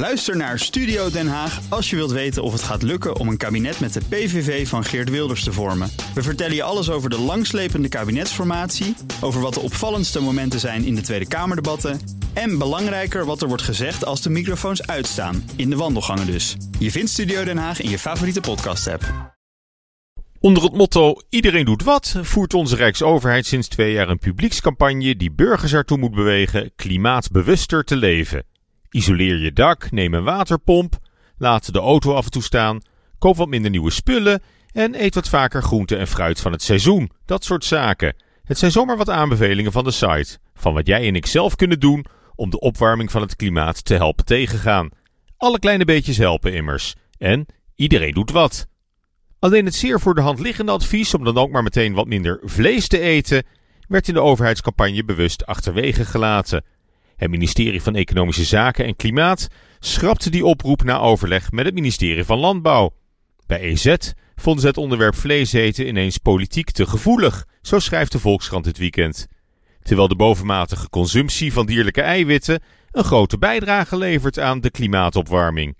Luister naar Studio Den Haag als je wilt weten of het gaat lukken om een kabinet met de PVV van Geert Wilders te vormen. We vertellen je alles over de langslepende kabinetsformatie, over wat de opvallendste momenten zijn in de Tweede Kamerdebatten en belangrijker wat er wordt gezegd als de microfoons uitstaan, in de wandelgangen dus. Je vindt Studio Den Haag in je favoriete podcast-app. Onder het motto Iedereen doet wat voert onze Rijksoverheid sinds twee jaar een publiekscampagne die burgers ertoe moet bewegen klimaatbewuster te leven. Isoleer je dak, neem een waterpomp, laat de auto af en toe staan, koop wat minder nieuwe spullen en eet wat vaker groente en fruit van het seizoen. Dat soort zaken. Het zijn zomaar wat aanbevelingen van de site, van wat jij en ik zelf kunnen doen om de opwarming van het klimaat te helpen tegengaan. Alle kleine beetjes helpen immers. En iedereen doet wat. Alleen het zeer voor de hand liggende advies om dan ook maar meteen wat minder vlees te eten, werd in de overheidscampagne bewust achterwege gelaten. Het ministerie van Economische Zaken en Klimaat schrapte die oproep na overleg met het ministerie van Landbouw. Bij EZ vonden ze het onderwerp vlees eten ineens politiek te gevoelig, zo schrijft de Volkskrant dit weekend. Terwijl de bovenmatige consumptie van dierlijke eiwitten een grote bijdrage levert aan de klimaatopwarming.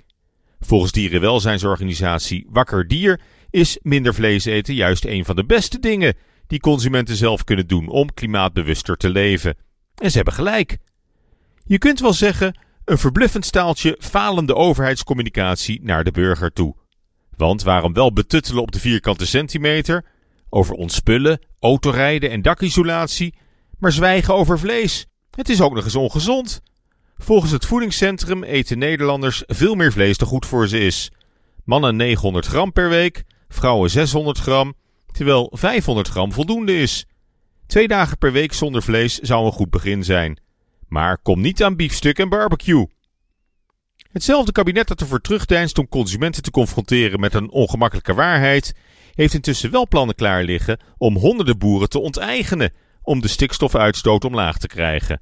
Volgens dierenwelzijnsorganisatie Wakker Dier is minder vlees eten juist een van de beste dingen die consumenten zelf kunnen doen om klimaatbewuster te leven. En ze hebben gelijk. Je kunt wel zeggen, een verbluffend staaltje falende overheidscommunicatie naar de burger toe. Want waarom wel betuttelen op de vierkante centimeter, over ontspullen, autorijden en dakisolatie, maar zwijgen over vlees? Het is ook nog eens ongezond. Volgens het voedingscentrum eten Nederlanders veel meer vlees dan goed voor ze is. Mannen 900 gram per week, vrouwen 600 gram, terwijl 500 gram voldoende is. Twee dagen per week zonder vlees zou een goed begin zijn. Maar kom niet aan biefstuk en barbecue. Hetzelfde kabinet dat ervoor terugdeinst om consumenten te confronteren met een ongemakkelijke waarheid, heeft intussen wel plannen klaar liggen om honderden boeren te onteigenen om de stikstofuitstoot omlaag te krijgen.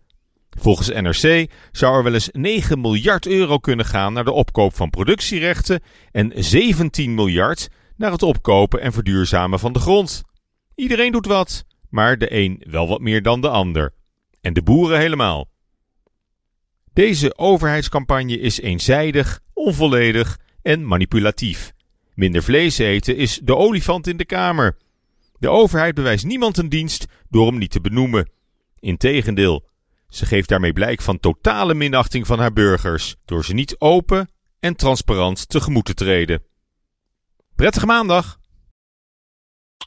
Volgens NRC zou er wel eens 9 miljard euro kunnen gaan naar de opkoop van productierechten en 17 miljard naar het opkopen en verduurzamen van de grond. Iedereen doet wat, maar de een wel wat meer dan de ander. En de boeren helemaal. Deze overheidscampagne is eenzijdig, onvolledig en manipulatief. Minder vlees eten is de olifant in de kamer. De overheid bewijst niemand een dienst door hem niet te benoemen. Integendeel, ze geeft daarmee blijk van totale minachting van haar burgers door ze niet open en transparant tegemoet te treden. Prettige maandag!